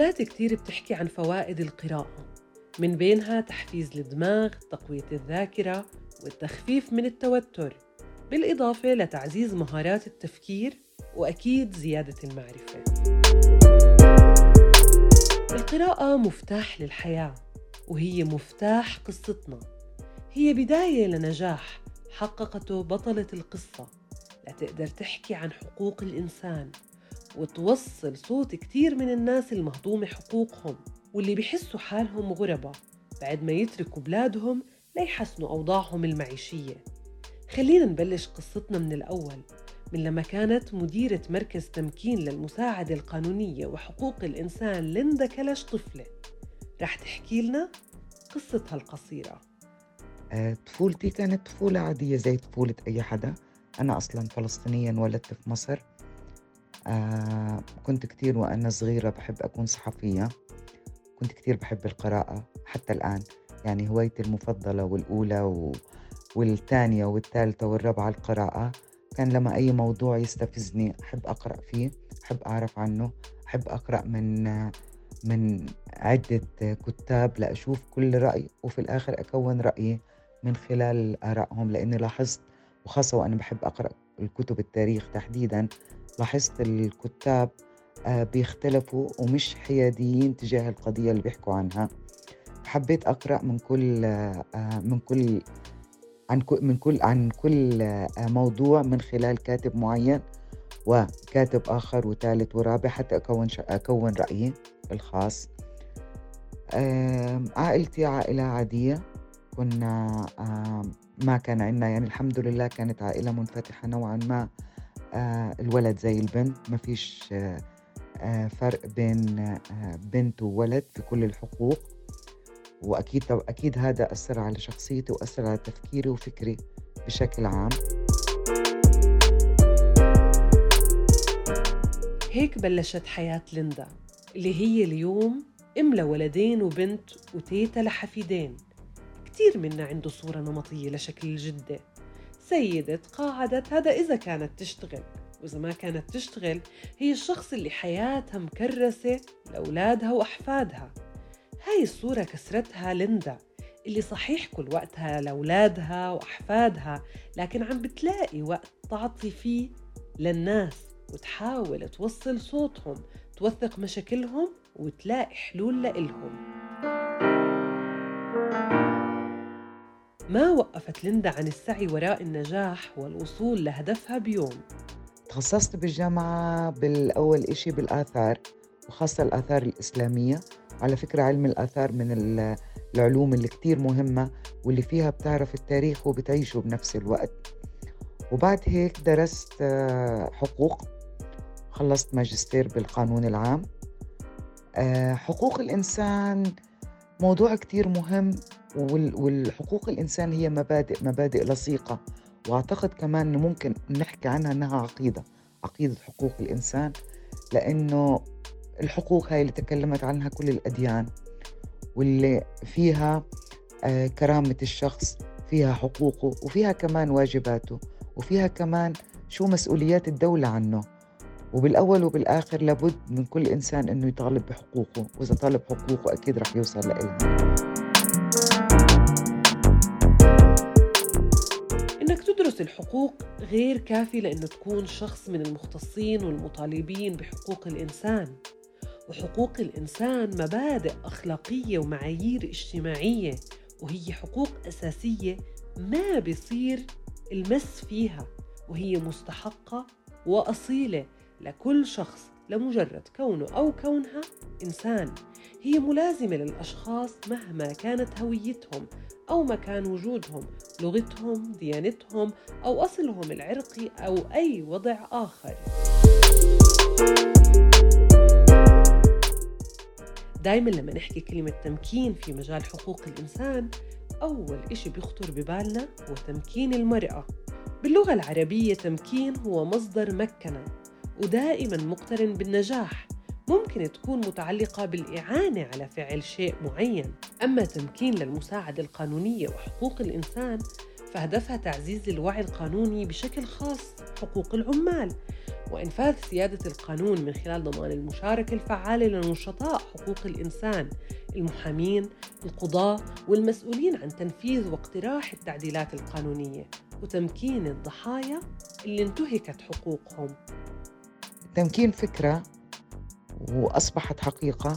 مقالات كتير بتحكي عن فوائد القراءة من بينها تحفيز الدماغ، تقوية الذاكرة، والتخفيف من التوتر، بالإضافة لتعزيز مهارات التفكير وأكيد زيادة المعرفة. القراءة مفتاح للحياة، وهي مفتاح قصتنا. هي بداية لنجاح حققته بطلة القصة لتقدر تحكي عن حقوق الإنسان وتوصل صوت كتير من الناس المهضومة حقوقهم واللي بيحسوا حالهم غربة بعد ما يتركوا بلادهم ليحسنوا أوضاعهم المعيشية. خلينا نبلش قصتنا من الأول من لما كانت مديرة مركز تمكين للمساعدة القانونية وحقوق الإنسان ليندا كلش طفلة. رح تحكي لنا قصتها القصيرة. آه، طفولتي كانت طفولة عادية زي طفولة أي حدا. أنا أصلا فلسطينية انولدت في مصر. آه كنت كتير وأنا صغيرة بحب أكون صحفية. كنت كتير بحب القراءة حتى الآن. يعني هوايتي المفضلة والأولى و... والثانية والثالثة والرابعة القراءة. كان لما أي موضوع يستفزني أحب أقرأ فيه أحب أعرف عنه أحب أقرأ من من عدة كتاب لأشوف كل رأي وفي الآخر أكون رأيي من خلال آرائهم. لأني لاحظت وخاصة وأنا بحب أقرأ الكتب التاريخ تحديدا لاحظت الكتاب آه، بيختلفوا ومش حياديين تجاه القضية اللي بيحكوا عنها. حبيت أقرأ من كل آه، من كل عن كل من كل عن كل آه، موضوع من خلال كاتب معين وكاتب آخر وثالث ورابع حتى أكون أكون رأيي الخاص. عائلتي عائلة عادية. كنا ما كان عندنا يعني الحمد لله كانت عائلة منفتحة نوعا ما. آه، الولد زي البنت. ما فيش آه، آه، فرق بين بنت وولد في كل الحقوق. وأكيد أكيد هذا أثر على شخصيتي وأثر على تفكيري وفكري بشكل عام. هيك بلشت حياة ليندا اللي هي اليوم أم لولدين وبنت وتيتا لحفيدين. كتير منا عنده صورة نمطية لشكل الجدة. سيدة تقاعدت هذا إذا كانت تشتغل. وإذا ما كانت تشتغل هي الشخص اللي حياتها مكرسة لأولادها وأحفادها. هاي الصورة كسرتها ليندا اللي صحيح كل وقتها لأولادها وأحفادها لكن عم بتلاقي وقت تعطي فيه للناس وتحاول توصل صوتهم توثق مشاكلهم وتلاقي حلول لإلهم. ما وقفت ليندا عن السعي وراء النجاح والوصول لهدفها بيوم. تخصصت بالجامعة بالأول إشي بالآثار وخاصة الآثار الإسلامية. على فكرة علم الآثار من العلوم اللي كتير مهمة واللي فيها بتعرف التاريخ وبتعيشه بنفس الوقت. وبعد هيك درست آه، حقوق. خلصت ماجستير بالقانون العام. آه، حقوق الإنسان موضوع كتير مهم. والحقوق الإنسان هي مبادئ مبادئ لصيقة. وأعتقد كمان أنه ممكن نحكي عنها أنها عقيدة عقيدة حقوق الإنسان لأنه الحقوق هاي اللي تكلمت عنها كل الأديان واللي فيها آه، كرامة الشخص فيها حقوقه وفيها كمان واجباته وفيها كمان شو مسؤوليات الدولة عنه. وبالأول وبالآخر لابد من كل إنسان إنه يطالب بحقوقه وإذا طالب حقوقه أكيد رح يوصل لإلها. تدرس الحقوق غير كافي لأنه تكون شخص من المختصين والمطالبين بحقوق الإنسان. وحقوق الإنسان مبادئ أخلاقية ومعايير اجتماعية وهي حقوق أساسية ما بيصير المس فيها وهي مستحقة وأصيلة لكل شخص لمجرد كونه أو كونها إنسان. هي ملازمة للأشخاص مهما كانت هويتهم أو مكان وجودهم لغتهم ديانتهم أو أصلهم العرقي أو أي وضع آخر. دايما لما نحكي كلمة تمكين في مجال حقوق الإنسان أول إشي بيخطر ببالنا هو تمكين المرأة. باللغة العربية تمكين هو مصدر مكنة ودائما مقترن بالنجاح. ممكن تكون متعلقة بالإعانة على فعل شيء معين. أما تمكين للمساعدة القانونية وحقوق الإنسان فهدفها تعزيز الوعي القانوني بشكل خاص حقوق العمال. وإنفاذ سيادة القانون من خلال ضمان المشاركة الفعالة لنشطاء حقوق الإنسان المحامين، القضاة والمسؤولين عن تنفيذ واقتراح التعديلات القانونية. وتمكين الضحايا اللي انتهكت حقوقهم. التمكين فكرة وأصبحت حقيقة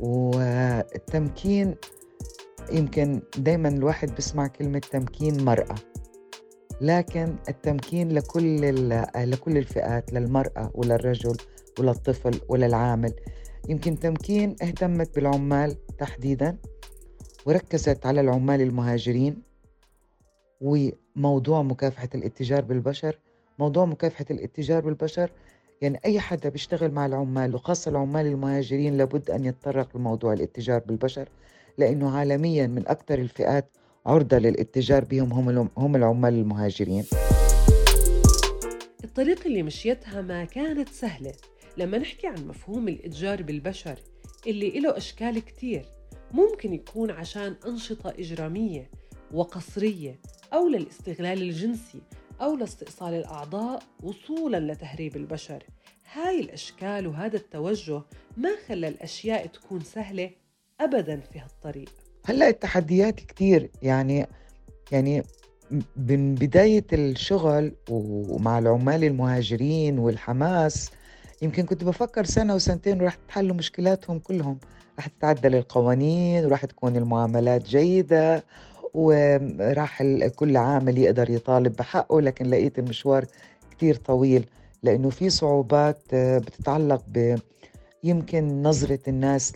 والتمكين يمكن دايما الواحد بيسمع كلمة تمكين مرأة لكن التمكين لكل لكل الفئات للمرأة وللرجل وللطفل وللعامل. يمكن تمكين اهتمت بالعمال تحديدا وركزت على العمال المهاجرين وموضوع مكافحة الاتجار بالبشر. موضوع مكافحة الاتجار بالبشر يعني أي حدا بيشتغل مع العمال وخاصة العمال المهاجرين لابد أن يتطرق لموضوع الاتجار بالبشر لأنه عالميا من أكثر الفئات عرضة للاتجار بهم هم العمال المهاجرين. الطريق اللي مشيتها ما كانت سهلة. لما نحكي عن مفهوم الإتجار بالبشر اللي له أشكال كتير. ممكن يكون عشان أنشطة إجرامية وقصرية أو للاستغلال الجنسي أو لاستئصال الأعضاء وصولا لتهريب البشر. هاي الأشكال وهذا التوجه ما خلى الأشياء تكون سهلة أبدا في هالطريق. هلأ التحديات كتير. يعني يعني من بداية الشغل ومع العمال المهاجرين والحماس يمكن كنت بفكر سنة وسنتين ورح تحلوا مشكلاتهم كلهم. رح تتعدل القوانين ورح تكون المعاملات جيدة وراح كل عامل يقدر يطالب بحقه لكن لقيت المشوار كتير طويل لأنه في صعوبات آه، بتتعلق ب يمكن نظرة الناس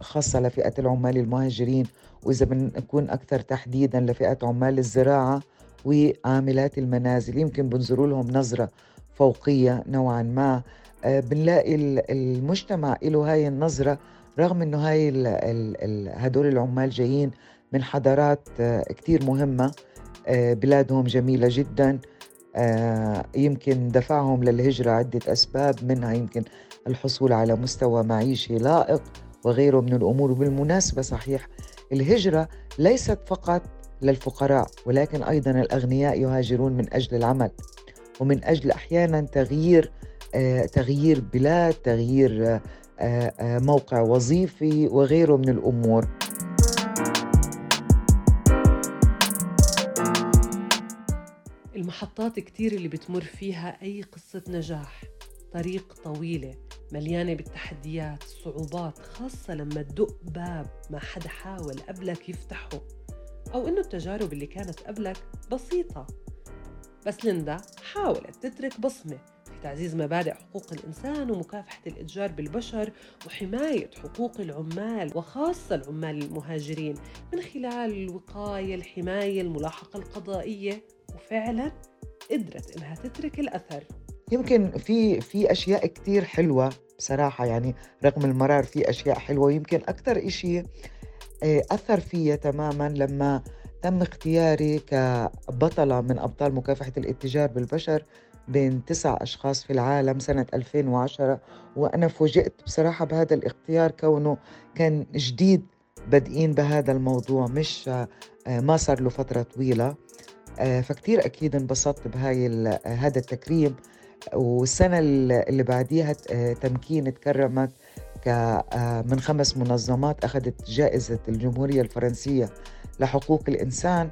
خاصة لفئة العمال المهاجرين وإذا بنكون أكثر تحديدا لفئة عمال الزراعة وعاملات المنازل يمكن بنظروا لهم نظرة فوقية نوعا ما. آه، بنلاقي المجتمع له هاي النظرة رغم إنه هاي هدول العمال جايين من حضارات آه، كتير مهمة آه، بلادهم جميلة جدا يمكن دفعهم للهجرة عدة أسباب منها يمكن الحصول على مستوى معيشي لائق وغيره من الأمور. وبالمناسبة صحيح الهجرة ليست فقط للفقراء ولكن أيضا الأغنياء يهاجرون من أجل العمل ومن أجل أحيانا تغيير آه، تغيير بلاد تغيير آه، آه، موقع وظيفي وغيره من الأمور. المحطات كتير اللي بتمر فيها أي قصة نجاح. طريق طويلة مليانة بالتحديات الصعوبات خاصة لما تدق باب ما حدا حاول قبلك يفتحه أو إنه التجارب اللي كانت قبلك بسيطة. بس ليندا حاولت تترك بصمة في تعزيز مبادئ حقوق الإنسان ومكافحة الإتجار بالبشر وحماية حقوق العمال وخاصة العمال المهاجرين من خلال الوقاية الحماية الملاحقة القضائية. وفعلا قدرت إنها تترك الأثر. يمكن في في أشياء كتير حلوة بصراحة يعني رغم المرار في أشياء حلوة يمكن أكثر إشي آه، أثر فيا تماما لما تم اختياري كبطلة من أبطال مكافحة الاتجار بالبشر بين تسع أشخاص في العالم سنة 2010 وأنا فوجئت بصراحة بهذا الاختيار كونه كان جديد بادئين بهذا الموضوع مش آه، ما صار له فترة طويلة. آه، فكتير أكيد انبسطت بهاي هذا التكريم والسنة اللي بعديها آه، تمكين تكرمت آه، من خمس منظمات أخذت جائزة الجمهورية الفرنسية لحقوق الإنسان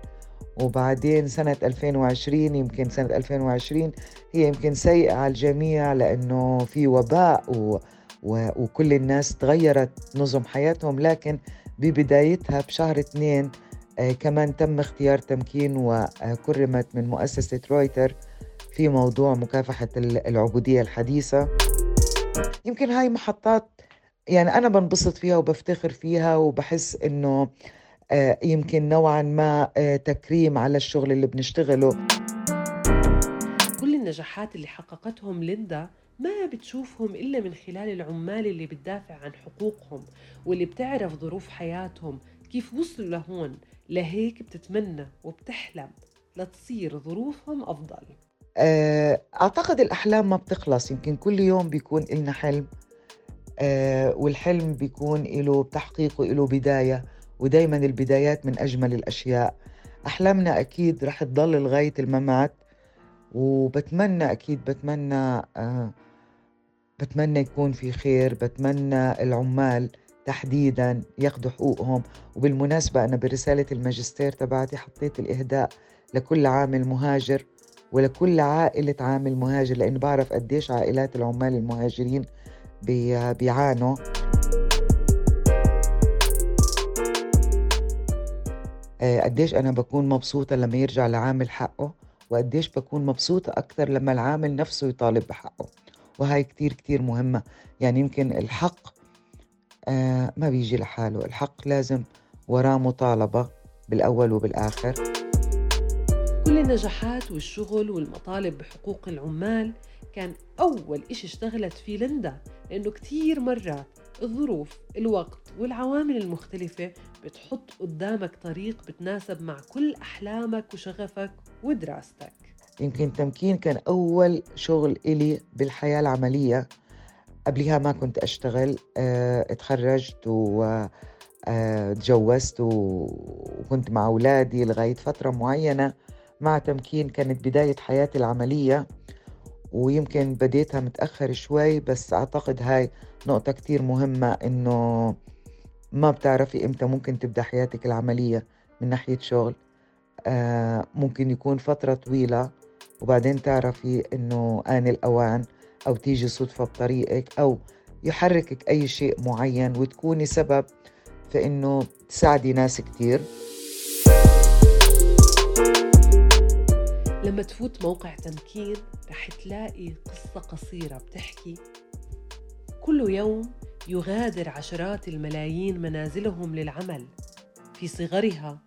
وبعدين سنة 2020 يمكن سنة 2020 هي يمكن سيئة على الجميع لأنه في وباء و وكل الناس تغيرت نظم حياتهم لكن ببدايتها بشهر اثنين آه كمان تم اختيار تمكين وكرمت من مؤسسة رويتر في موضوع مكافحة العبودية الحديثة. يمكن هاي محطات يعني أنا بنبسط فيها وبفتخر فيها وبحس إنه آه، يمكن نوعا ما آه، تكريم على الشغل اللي بنشتغله. كل النجاحات اللي حققتهم ليندا ما بتشوفهم إلا من خلال العمال اللي بتدافع عن حقوقهم واللي بتعرف ظروف حياتهم كيف وصلوا لهون؟ لهيك بتتمنى وبتحلم لتصير ظروفهم أفضل. آه، أعتقد الأحلام ما بتخلص. يمكن كل يوم بيكون إلنا حلم. آه، والحلم بيكون له تحقيقه له بداية ودايما البدايات من أجمل الأشياء. أحلامنا أكيد رح تضل لغاية الممات وبتمنى أكيد بتمنى آه، بتمنى يكون في خير بتمنى العمال تحديدا ياخذوا حقوقهم. وبالمناسبة أنا برسالة الماجستير تبعتي حطيت الإهداء لكل عامل مهاجر ولكل عائلة عامل مهاجر لأنه بعرف قديش عائلات العمال المهاجرين بيعانوا. آه، قديش أنا بكون مبسوطة لما يرجع لعامل حقه وقديش بكون مبسوطة أكثر لما العامل نفسه يطالب بحقه. وهاي كتير كتير مهمة. يعني يمكن الحق ما بيجي لحاله. الحق لازم وراه مطالبة بالأول وبالآخر. كل النجاحات والشغل والمطالب بحقوق العمال كان أول إشي اشتغلت فيه ليندا لأنه كتير مرات الظروف الوقت والعوامل المختلفة بتحط قدامك طريق بتناسب مع كل أحلامك وشغفك ودراستك. يمكن تمكين كان أول شغل إلي بالحياة العملية. قبلها ما كنت أشتغل آه اتخرجت وتجوزت آه وكنت مع أولادي لغاية فترة معينة. مع تمكين كانت بداية حياتي العملية ويمكن بديتها متأخر شوي بس أعتقد هاي نقطة كتير مهمة إنه ما بتعرفي إمتى ممكن تبدأ حياتك العملية من ناحية شغل. آه ممكن يكون فترة طويلة وبعدين تعرفي إنه آن الأوان أو تيجي صدفة بطريقك أو يحركك أي شيء معين وتكوني سبب في إنه تساعدي ناس كتير. لما تفوت موقع تمكين رح تلاقي قصة قصيرة بتحكي. كل يوم يغادر عشرات الملايين منازلهم للعمل. في صغرها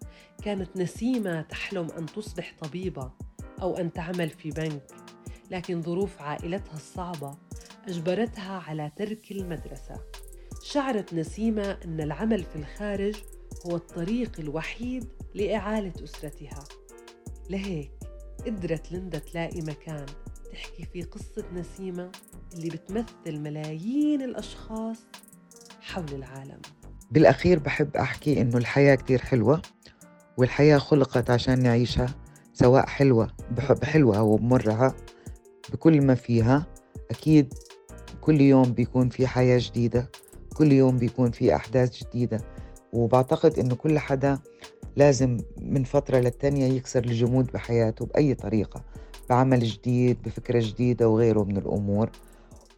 كانت نسيمة تحلم أن تصبح طبيبة أو أن تعمل في بنك. لكن ظروف عائلتها الصعبة أجبرتها على ترك المدرسة. شعرت نسيمة أن العمل في الخارج هو الطريق الوحيد لإعالة أسرتها. لهيك قدرت ليندا تلاقي مكان تحكي فيه قصة نسيمة اللي بتمثل ملايين الأشخاص حول العالم. بالأخير بحب أحكي إنه الحياة كتير حلوة والحياة خلقت عشان نعيشها سواء حلوة بحلوة أو بمرها بكل ما فيها. أكيد كل يوم بيكون في حياة جديدة كل يوم بيكون في أحداث جديدة. وبعتقد إنه كل حدا لازم من فترة للتانية يكسر الجمود بحياته بأي طريقة بعمل جديد بفكرة جديدة وغيره من الأمور.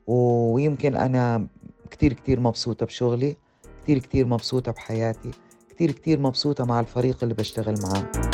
ويمكن أنا كتير كتير مبسوطة بشغلي كتير كتير مبسوطة بحياتي كتير كتير مبسوطة مع الفريق اللي بشتغل معاه.